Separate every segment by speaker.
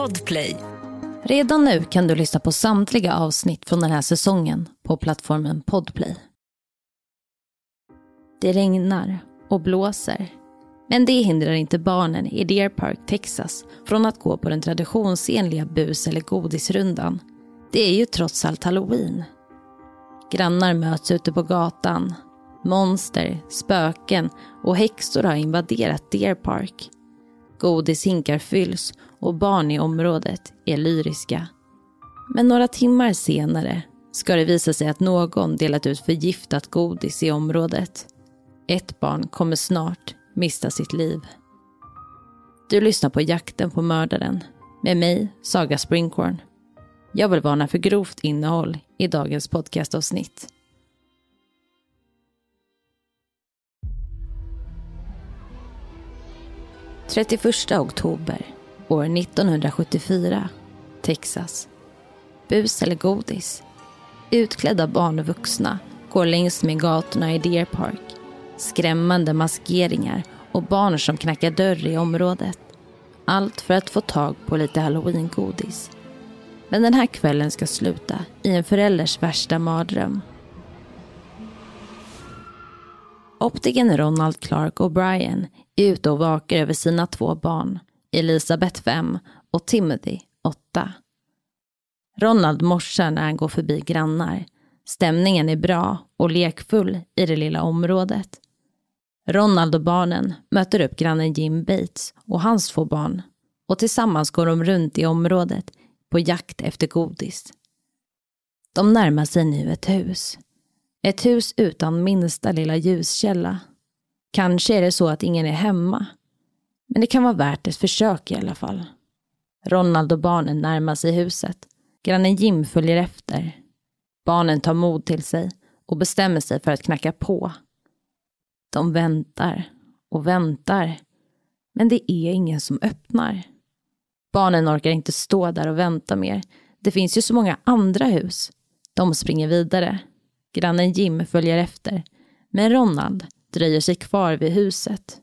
Speaker 1: Podplay.
Speaker 2: Redan nu kan du lyssna på samtliga avsnitt från den här säsongen på plattformen Podplay. Det regnar och blåser. Men det hindrar inte barnen i Deer Park, Texas från att gå på den traditionsenliga bus eller godisrundan. Det är ju trots allt halloween. Grannar möts ute på gatan. Monster, spöken och häxor har invaderat Deer Park. Godishinkar fylls och barn i området är lyriska. Men några timmar senare ska det visa sig att någon delat ut förgiftat godis i området. Ett barn kommer snart mista sitt liv. Du lyssnar på Jakten på mördaren med mig, Saga Springhorn. Jag vill varna för grovt innehåll i dagens podcastavsnitt. –31 oktober år 1974, Texas. Bus eller godis? Utklädda barn och vuxna går längs med gatorna i Deer Park. Skrämmande maskeringar och barn som knackar dörr i området. Allt för att få tag på lite halloweengodis. Men den här kvällen ska sluta i en förälders värsta mardröm. Optiken Ronald Clark O'Brien är ute och vakar över sina två barn, Elisabeth 5 och Timothy 8. Ronald morsar när han går förbi grannar. Stämningen är bra och lekfull i det lilla området. Ronald och barnen möter upp grannen Jim Bates och hans två barn och tillsammans går de runt i området på jakt efter godis. De närmar sig nu ett hus. Ett hus utan minsta lilla ljuskälla. Kanske är det så att ingen är hemma. Men det kan vara värt ett försök i alla fall. Ronald och barnen närmar sig huset. Grannen Jim följer efter. Barnen tar mod till sig och bestämmer sig för att knacka på. De väntar och väntar. Men det är ingen som öppnar. Barnen orkar inte stå där och vänta mer. Det finns ju så många andra hus. De springer vidare. Grannen Jim följer efter. Men Ronald dröjer sig kvar vid huset.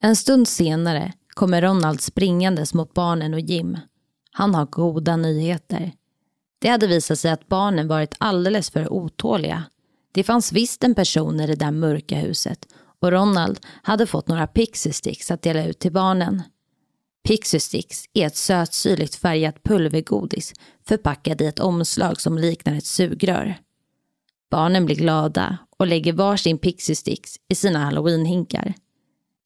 Speaker 2: En stund senare kommer Ronald springandes mot barnen och Jim. Han har goda nyheter. Det hade visat sig att barnen varit alldeles för otåliga. Det fanns visst en person i det där mörka huset och Ronald hade fått några pixie sticks att dela ut till barnen. Pixie sticks är ett sötsyrligt färgat pulvergodis förpackat i ett omslag som liknar ett sugrör. Barnen blir glada och lägger varsin pixie sticks i sina halloweenhinkar.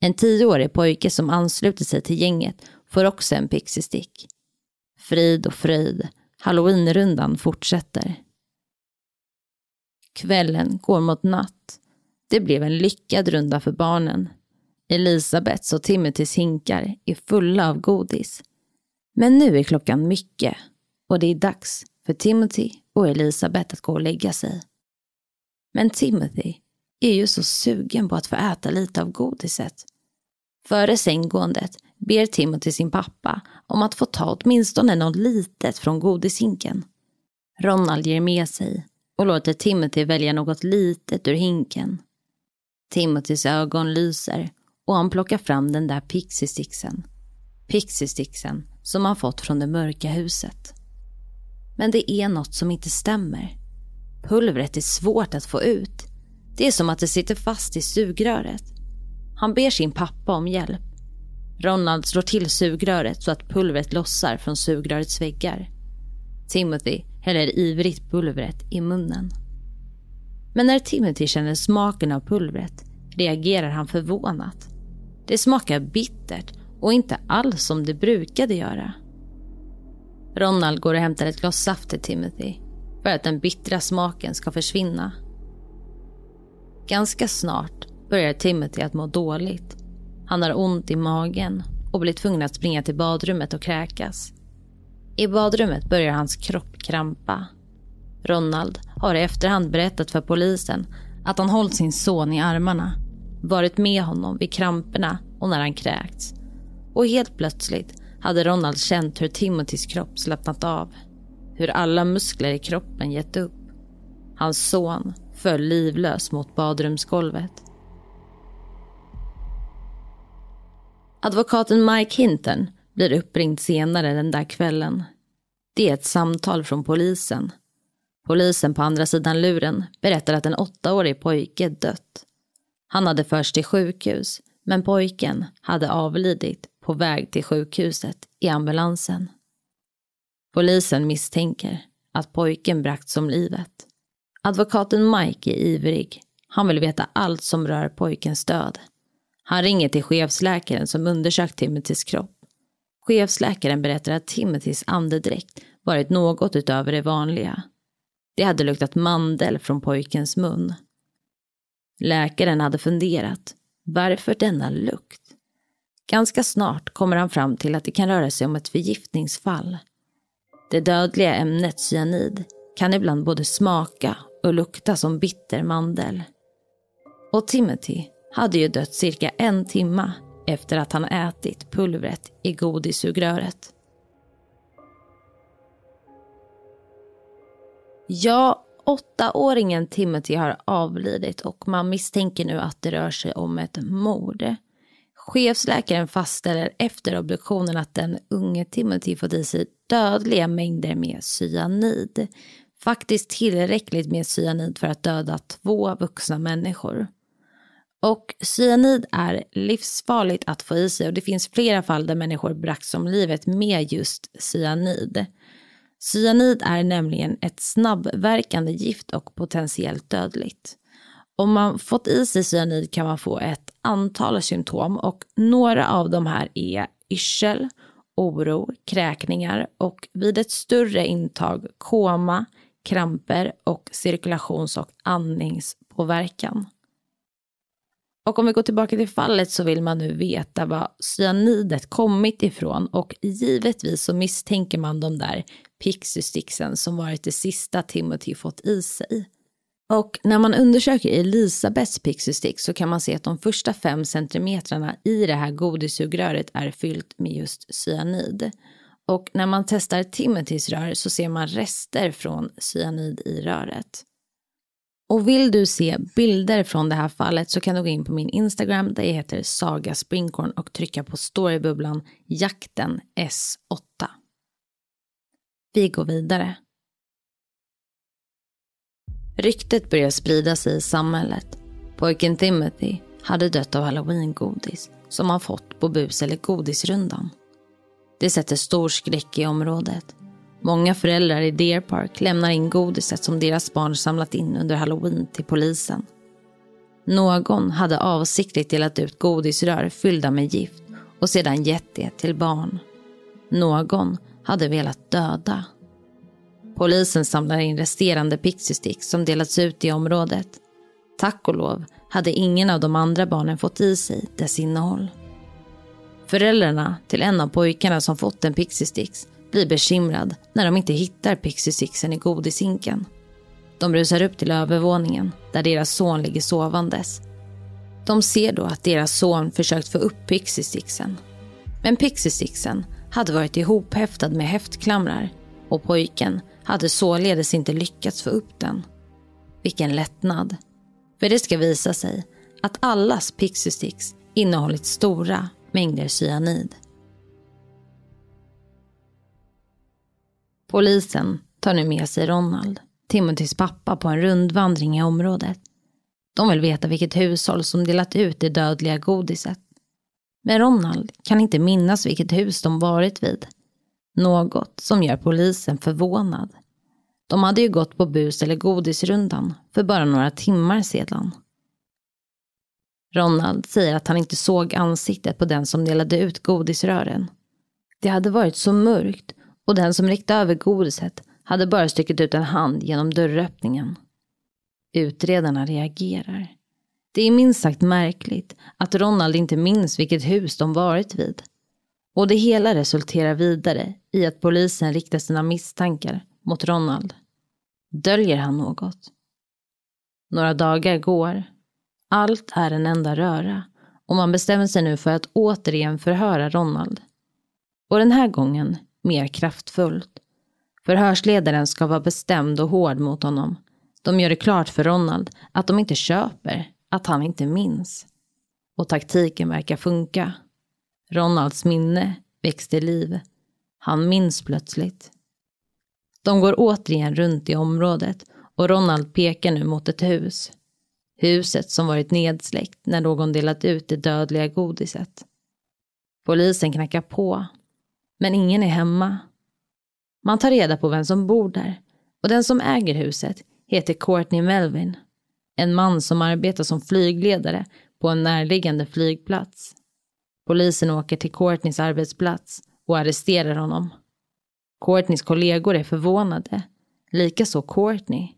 Speaker 2: En tioårig pojke som ansluter sig till gänget får också en pixie stick. Frid och fröjd, halloweenrundan fortsätter. Kvällen går mot natt. Det blev en lyckad runda för barnen. Elisabeths och Timothys hinkar är fulla av godis. Men nu är klockan mycket och det är dags för Timothy och Elisabeth att gå och lägga sig. Men Timothy är ju så sugen på att få äta lite av godiset. Före sänggåendet ber Timothy sin pappa om att få ta åtminstone något litet från godishinken. Ronald ger med sig och låter Timothy välja något litet ur hinken. Timothys ögon lyser och han plockar fram den där pixiesticksen. Pixiesticksen som han fått från det mörka huset. Men det är något som inte stämmer. Pulvret är svårt att få ut. Det är som att det sitter fast i sugröret. Han ber sin pappa om hjälp. Ronald slår till sugröret så att pulvret lossar från sugrörets väggar. Timothy häller ivrigt pulvret i munnen. Men när Timothy känner smaken av pulvret reagerar han förvånat. Det smakar bittert och inte alls som det brukade göra. Ronald går och hämtar ett glas saft till Timothy för att den bittra smaken ska försvinna. Ganska snart börjar Timothy att må dåligt. Han har ont i magen och blir tvungen att springa till badrummet och kräkas. I badrummet börjar hans kropp krampa. Ronald har i efterhand berättat för polisen att han hållit sin son i armarna, varit med honom vid kramperna och när han kräkts. Och helt plötsligt hade Ronald känt hur Timothys kropp slappnat av. Hur alla muskler i kroppen gett upp. Hans son föll livlös mot badrumsgolvet. Advokaten Mike Hinton blir uppringd senare den där kvällen. Det är ett samtal från polisen. Polisen på andra sidan luren berättar att en åttaårig pojke dött. Han hade förts till sjukhus, men pojken hade avlidit på väg till sjukhuset i ambulansen. Polisen misstänker att pojken bragts om livet. Advokaten Mike är ivrig. Han vill veta allt som rör pojkens död. Han ringer till chefsläkaren som undersökt Timothys kropp. Chefsläkaren berättar att Timothys andedräkt varit något utöver det vanliga. Det hade luktat mandel från pojkens mun. Läkaren hade funderat. Varför denna lukt? Ganska snart kommer han fram till att det kan röra sig om ett förgiftningsfall. Det dödliga ämnet cyanid kan ibland både smaka och lukta som bitter mandel. Och Timothy hade ju dött cirka en timma efter att han ätit pulvret i godissugröret. Ja, åttaåringen Timothy har avlidit och man misstänker nu att det rör sig om ett mord. Chefsläkaren fastställer efter obduktionen att den unge Timothy fått i sig dödliga mängder med cyanid. Faktiskt tillräckligt med cyanid för att döda två vuxna människor. Och cyanid är livsfarligt att få i sig och det finns flera fall där människor bragts om livet med just cyanid. Cyanid är nämligen ett snabbverkande gift och potentiellt dödligt. Om man fått i sig cyanid kan man få ett antal symptom och några av de här är yrsel, oro, kräkningar och vid ett större intag koma, kramper och cirkulations och andningspåverkan. Och om vi går tillbaka till fallet så vill man nu veta var cyanidet kommit ifrån och givetvis så misstänker man de där pixysticksen som varit det sista Timothy fått i sig. Och när man undersöker Elisabeths pixie så kan man se att de första fem centimetrarna i det här godissugröret är fyllt med just cyanid. Och när man testar Timothys rör så ser man rester från cyanid i röret. Och vill du se bilder från det här fallet så kan du gå in på min Instagram där jag heter Saga Springkorn och trycka på storybubblan jakten S8. Vi går vidare. Ryktet börjar sprida sig i samhället. Pojken Timothy hade dött av halloweengodis som han fått på bus eller godisrundan. Det sätter stor skräck i området. Många föräldrar i Deer Park lämnar in godiset som deras barn samlat in under halloween till polisen. Någon hade avsiktligt delat ut godisrör fyllda med gift och sedan gett det till barn. Någon hade velat döda. Polisen samlar in resterande pixie som delats ut i området. Tack och lov hade ingen av de andra barnen fått i sig dess innehåll. Föräldrarna till en av pojkarna som fått en pixie blir bekymrad när de inte hittar pixie i godishinken. De rusar upp till övervåningen där deras son ligger sovandes. De ser då att deras son försökt få upp pixie Men pixie hade varit ihophäftad med häftklamrar och pojken hade således inte lyckats få upp den. Vilken lättnad. För det ska visa sig att allas Pixie innehållit stora mängder cyanid. Polisen tar nu med sig Ronald, Timothys pappa, på en rundvandring i området. De vill veta vilket hushåll som delat ut det dödliga godiset. Men Ronald kan inte minnas vilket hus de varit vid. Något som gör polisen förvånad. De hade ju gått på bus eller godisrundan för bara några timmar sedan. Ronald säger att han inte såg ansiktet på den som delade ut godisrören. Det hade varit så mörkt och den som räckte över godiset hade bara stuckit ut en hand genom dörröppningen. Utredarna reagerar. Det är minst sagt märkligt att Ronald inte minns vilket hus de varit vid. Och det hela resulterar vidare i att polisen riktar sina misstankar mot Ronald. Döljer han något? Några dagar går. Allt är en enda röra och man bestämmer sig nu för att återigen förhöra Ronald. Och den här gången mer kraftfullt. Förhörsledaren ska vara bestämd och hård mot honom. De gör det klart för Ronald att de inte köper, att han inte minns. Och taktiken verkar funka. Ronalds minne växte liv. Han minns plötsligt. De går återigen runt i området och Ronald pekar nu mot ett hus. Huset som varit nedsläckt när någon delat ut det dödliga godiset. Polisen knackar på, men ingen är hemma. Man tar reda på vem som bor där och den som äger huset heter Courtney Melvin. En man som arbetar som flygledare på en närliggande flygplats. Polisen åker till Courtneys arbetsplats och arresterar honom. Courtneys kollegor är förvånade. Likaså Courtney.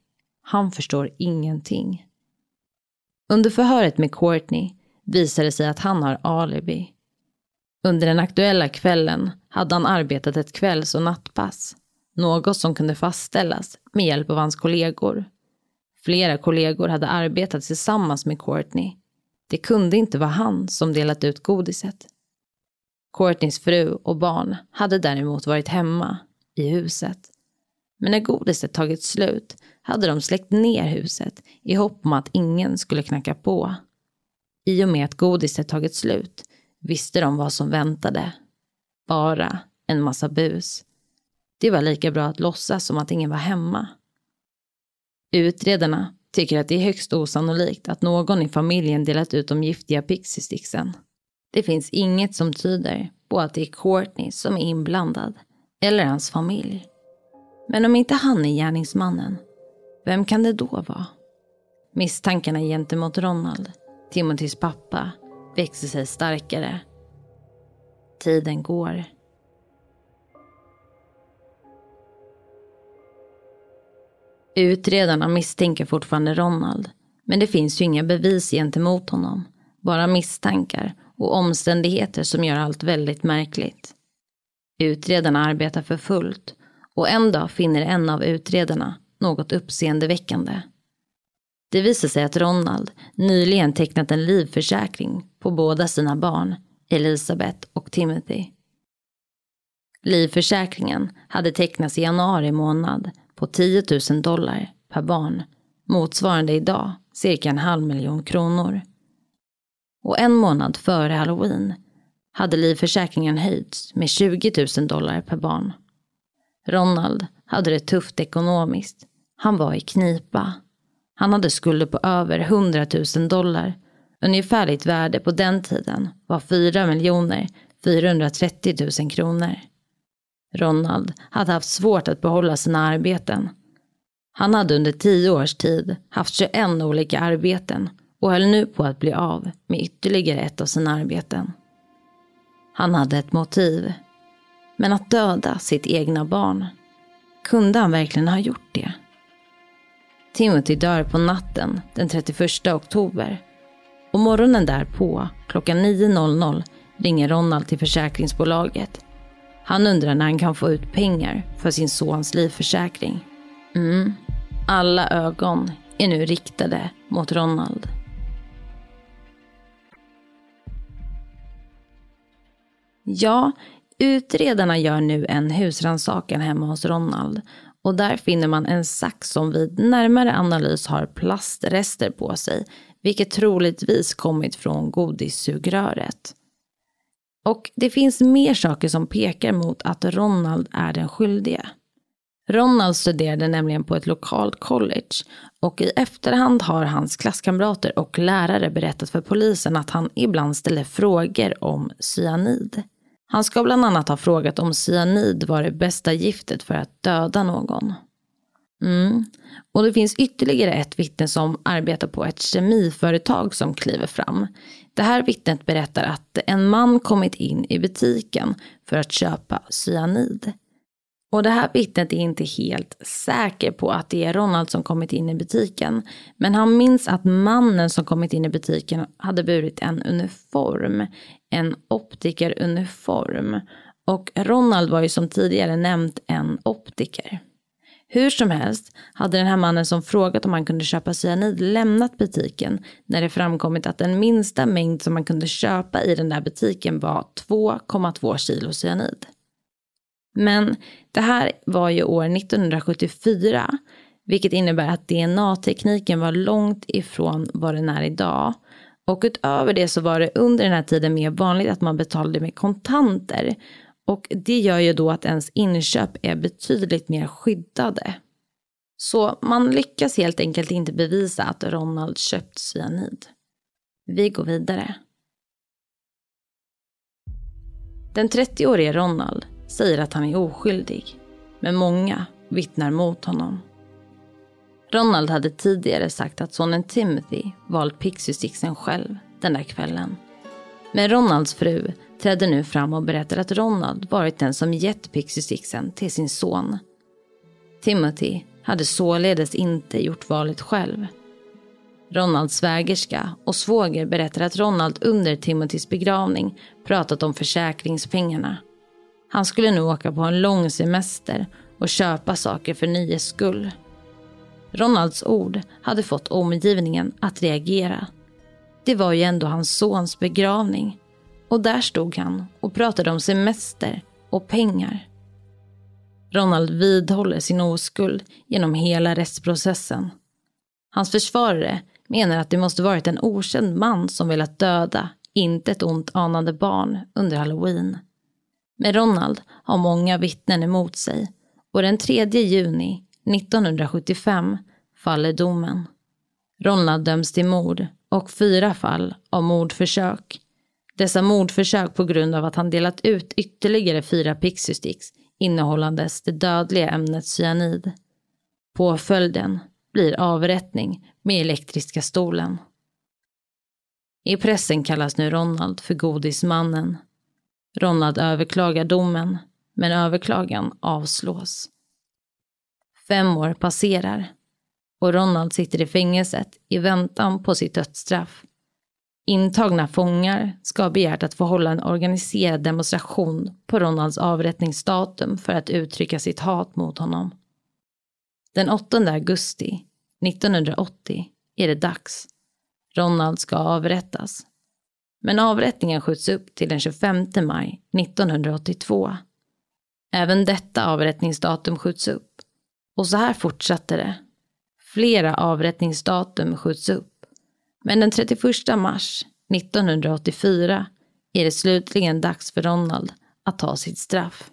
Speaker 2: Han förstår ingenting. Under förhöret med Courtney visar det sig att han har alibi. Under den aktuella kvällen hade han arbetat ett kvälls och nattpass. Något som kunde fastställas med hjälp av hans kollegor. Flera kollegor hade arbetat tillsammans med Courtney. Det kunde inte vara han som delat ut godiset. Courtneys fru och barn hade däremot varit hemma i huset. Men när godiset tagit slut hade de släckt ner huset i hopp om att ingen skulle knacka på. I och med att godiset tagit slut visste de vad som väntade. Bara en massa bus. Det var lika bra att låtsas som att ingen var hemma. Utredarna tycker att det är högst osannolikt att någon i familjen delat ut de giftiga pixiesticksen. Det finns inget som tyder på att det är Courtney som är inblandad, eller hans familj. Men om inte han är gärningsmannen, vem kan det då vara? Misstankarna gentemot Ronald, Timothys pappa, växer sig starkare. Tiden går. Utredarna misstänker fortfarande Ronald, men det finns ju inga bevis gentemot honom. Bara misstankar och omständigheter som gör allt väldigt märkligt. Utredarna arbetar för fullt och en dag finner en av utredarna något uppseendeväckande. Det visar sig att Ronald nyligen tecknat en livförsäkring på båda sina barn, Elisabeth och Timothy. Livförsäkringen hade tecknats i januari månad på 10 000 dollar per barn, motsvarande idag cirka en halv miljon kronor. Och en månad före halloween hade livförsäkringen höjts med 20 000 dollar per barn. Ronald hade det tufft ekonomiskt. Han var i knipa. Han hade skulder på över 100 000 dollar. Ungefärligt värde på den tiden var 4 miljoner 430 000 kronor. Ronald hade haft svårt att behålla sina arbeten. Han hade under tio års tid haft 21 olika arbeten och höll nu på att bli av med ytterligare ett av sina arbeten. Han hade ett motiv. Men att döda sitt egna barn, kunde han verkligen ha gjort det? Timothy dör på natten den 31 oktober. Och morgonen därpå, klockan 9.00, ringer Ronald till försäkringsbolaget. Han undrar när han kan få ut pengar för sin sons livförsäkring. Mm. Alla ögon är nu riktade mot Ronald. Ja, utredarna gör nu en husrannsakan hemma hos Ronald och där finner man en sax som vid närmare analys har plastrester på sig, vilket troligtvis kommit från godissugröret. Och det finns mer saker som pekar mot att Ronald är den skyldige. Ronald studerade nämligen på ett lokalt college och i efterhand har hans klasskamrater och lärare berättat för polisen att han ibland ställer frågor om cyanid. Han ska bland annat ha frågat om cyanid var det bästa giftet för att döda någon. Mm. Och det finns ytterligare ett vittne som arbetar på ett kemiföretag som kliver fram. Det här vittnet berättar att en man kommit in i butiken för att köpa cyanid. Och det här vittnet är inte helt säker på att det är Ronald som kommit in i butiken. Men han minns att mannen som kommit in i butiken hade burit en uniform. En optikeruniform. Och Ronald var ju som tidigare nämnt en optiker. Hur som helst hade den här mannen som frågat om han kunde köpa cyanid lämnat butiken när det framkommit att den minsta mängd som man kunde köpa i den där butiken var 2,2 kilo cyanid. Men det här var ju år 1974, vilket innebär att DNA-tekniken var långt ifrån vad den är idag. Och utöver det så var det under den här tiden mer vanligt att man betalade med kontanter och det gör ju då att ens inköp är betydligt mer skyddade. Så man lyckas helt enkelt inte bevisa att Ronald köpt cyanid. Vi går vidare. Den 30-årige Ronald säger att han är oskyldig, men många vittnar mot honom. Ronald hade tidigare sagt att sonen Timothy valt Pixie själv den där kvällen. Men Ronalds fru trädde nu fram och berättade att Ronald varit den som gett Pixie till sin son. Timothy hade således inte gjort valet själv. Ronalds svägerska och svåger berättar att Ronald under Timothys begravning pratat om försäkringspengarna. Han skulle nu åka på en lång semester och köpa saker för nöjes skull. Ronalds ord hade fått omgivningen att reagera. Det var ju ändå hans sons begravning. Och där stod han och pratade om semester och pengar. Ronald vidhåller sin oskuld genom hela rättsprocessen. Hans försvarare menar att det måste varit en okänd man som velat döda, inte ett ont anande barn under halloween. Men Ronald har många vittnen emot sig och den 3 juni 1975 faller domen. Ronald döms till mord och fyra fall av mordförsök. Dessa mordförsök på grund av att han delat ut ytterligare fyra Pixie Sticks innehållandes det dödliga ämnet cyanid. Påföljden blir avrättning med elektriska stolen. I pressen kallas nu Ronald för Godismannen. Ronald överklagar domen, men överklagan avslås. Fem år passerar och Ronald sitter i fängelset i väntan på sitt dödsstraff. Intagna fångar ska ha begärt att få hålla en organiserad demonstration på Ronalds avrättningsdatum för att uttrycka sitt hat mot honom. Den 8 augusti 1980 är det dags. Ronald ska avrättas. Men avrättningen skjuts upp till den 25 maj 1982. Även detta avrättningsdatum skjuts upp. Och så här fortsatte det. Flera avrättningsdatum skjuts upp. Men den 31 mars 1984 är det slutligen dags för Ronald att ta sitt straff.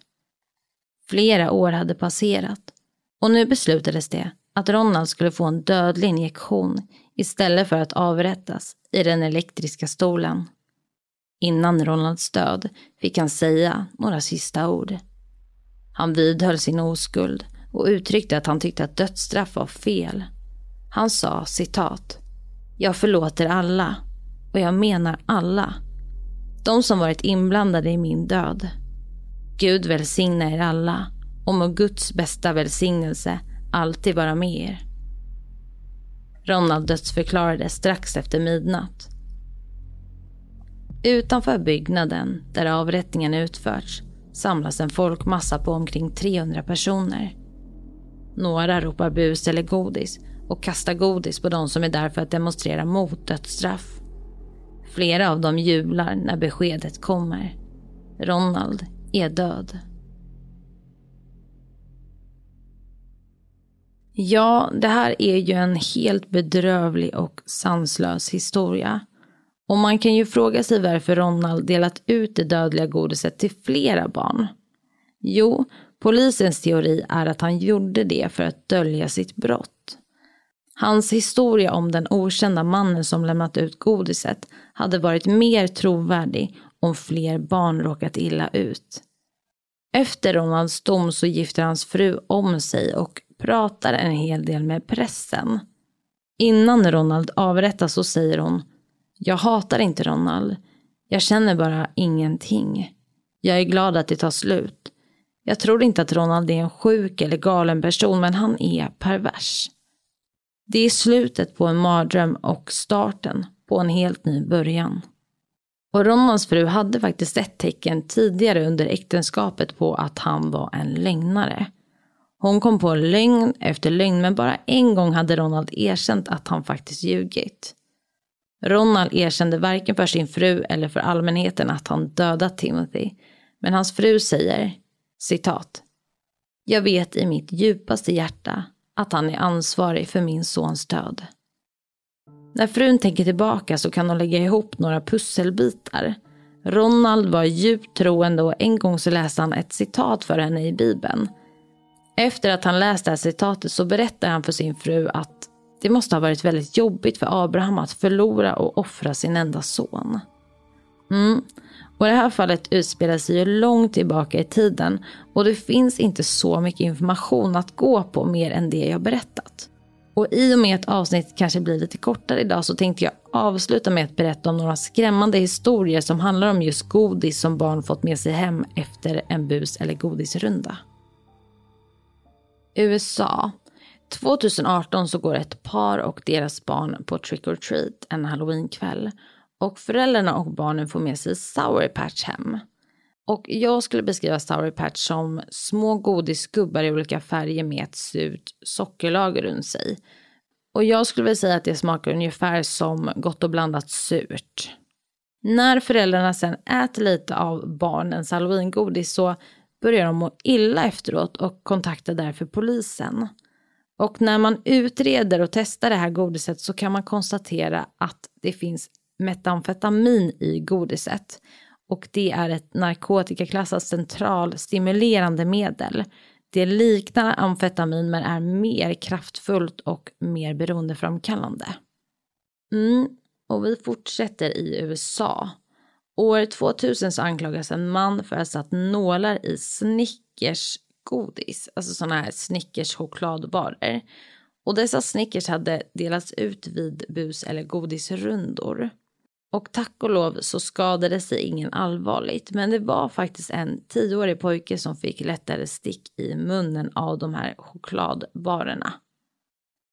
Speaker 2: Flera år hade passerat och nu beslutades det att Ronald skulle få en dödlig injektion istället för att avrättas i den elektriska stolen. Innan Ronalds död fick han säga några sista ord. Han vidhöll sin oskuld och uttryckte att han tyckte att dödsstraff var fel. Han sa citat. Jag förlåter alla och jag menar alla. De som varit inblandade i min död. Gud välsigna er alla och må Guds bästa välsignelse alltid vara med er. Ronald dödsförklarades strax efter midnatt. Utanför byggnaden där avrättningen utförts samlas en folkmassa på omkring 300 personer. Några ropar bus eller godis och kastar godis på de som är där för att demonstrera mot dödsstraff. Flera av dem jublar när beskedet kommer. Ronald är död. Ja, det här är ju en helt bedrövlig och sanslös historia. Och man kan ju fråga sig varför Ronald delat ut det dödliga godiset till flera barn. Jo, polisens teori är att han gjorde det för att dölja sitt brott. Hans historia om den okända mannen som lämnat ut godiset hade varit mer trovärdig om fler barn råkat illa ut. Efter Ronalds dom så gifter hans fru om sig och pratar en hel del med pressen. Innan Ronald avrättas så säger hon Jag hatar inte Ronald. Jag känner bara ingenting. Jag är glad att det tar slut. Jag tror inte att Ronald är en sjuk eller galen person men han är pervers. Det är slutet på en mardröm och starten på en helt ny början. Och Ronalds fru hade faktiskt sett tecken tidigare under äktenskapet på att han var en lögnare. Hon kom på lögn efter lögn men bara en gång hade Ronald erkänt att han faktiskt ljugit. Ronald erkände varken för sin fru eller för allmänheten att han dödat Timothy. Men hans fru säger, citat. Jag vet i mitt djupaste hjärta att han är ansvarig för min sons död. När frun tänker tillbaka så kan hon lägga ihop några pusselbitar. Ronald var djupt troende och en gång så läste han ett citat för henne i Bibeln. Efter att han läst det här citatet så berättar han för sin fru att det måste ha varit väldigt jobbigt för Abraham att förlora och offra sin enda son. Mm. Och det här fallet utspelar sig ju långt tillbaka i tiden och det finns inte så mycket information att gå på mer än det jag berättat. Och i och med att avsnittet kanske blir lite kortare idag så tänkte jag avsluta med att berätta om några skrämmande historier som handlar om just godis som barn fått med sig hem efter en bus eller godisrunda. USA. 2018 så går ett par och deras barn på trick or treat en halloweenkväll. Och föräldrarna och barnen får med sig Sour Patch hem. Och jag skulle beskriva Sour Patch som små godisgubbar i olika färger med ett surt sockerlager runt sig. Och jag skulle väl säga att det smakar ungefär som gott och blandat surt. När föräldrarna sen äter lite av barnens halloweengodis så börjar de må illa efteråt och kontaktar därför polisen. Och när man utreder och testar det här godiset så kan man konstatera att det finns metamfetamin i godiset. Och det är ett narkotikaklassat centralstimulerande medel. Det liknar amfetamin men är mer kraftfullt och mer beroendeframkallande. Mm, och vi fortsätter i USA. År 2000 så anklagas en man för att ha satt nålar i Snickers godis, alltså sådana här Snickers chokladbarer. Och dessa Snickers hade delats ut vid bus eller godisrundor. Och tack och lov så skadade sig ingen allvarligt. Men det var faktiskt en tioårig pojke som fick lättare stick i munnen av de här chokladbarerna.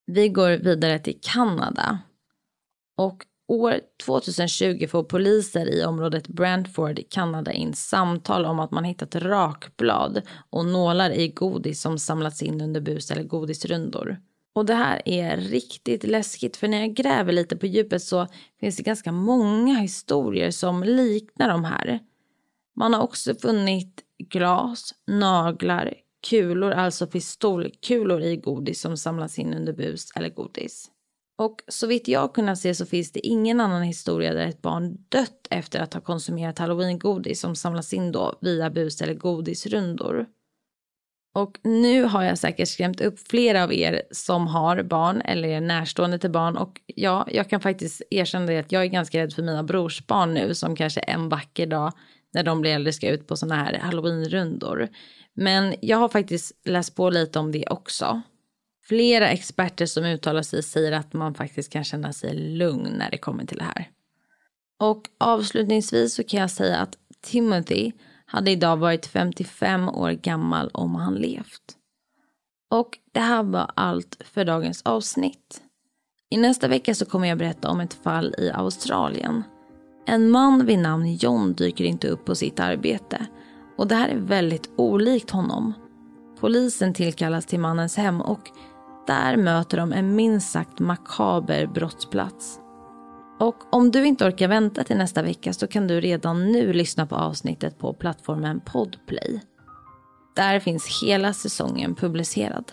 Speaker 2: Vi går vidare till Kanada. Och år 2020 får poliser i området Brantford, Kanada in samtal om att man hittat rakblad och nålar i godis som samlats in under bus eller godisrundor. Och det här är riktigt läskigt för när jag gräver lite på djupet så finns det ganska många historier som liknar de här. Man har också funnit glas, naglar, kulor, alltså pistolkulor i godis som samlas in under bus eller godis. Och så vitt jag kunnat se så finns det ingen annan historia där ett barn dött efter att ha konsumerat halloweengodis som samlas in då via bus eller godisrundor. Och nu har jag säkert skrämt upp flera av er som har barn eller är närstående till barn. Och ja, jag kan faktiskt erkänna det att jag är ganska rädd för mina brorsbarn nu som kanske en vacker dag när de blir äldre ska ut på sådana här halloweenrundor. Men jag har faktiskt läst på lite om det också. Flera experter som uttalar sig säger att man faktiskt kan känna sig lugn när det kommer till det här. Och avslutningsvis så kan jag säga att Timothy hade idag varit 55 år gammal om han levt. Och det här var allt för dagens avsnitt. I nästa vecka så kommer jag berätta om ett fall i Australien. En man vid namn John dyker inte upp på sitt arbete och det här är väldigt olikt honom. Polisen tillkallas till mannens hem och där möter de en minst sagt makaber brottsplats. Och om du inte orkar vänta till nästa vecka så kan du redan nu lyssna på avsnittet på plattformen Podplay. Där finns hela säsongen publicerad.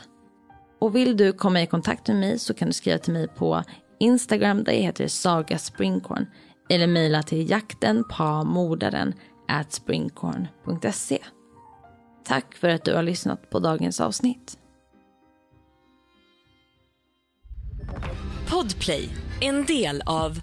Speaker 2: Och vill du komma i kontakt med mig så kan du skriva till mig på Instagram där jag heter Saga Springkorn eller mejla till jakten på mordaren at springkorn.se. Tack för att du har lyssnat på dagens avsnitt.
Speaker 1: Podplay, en del av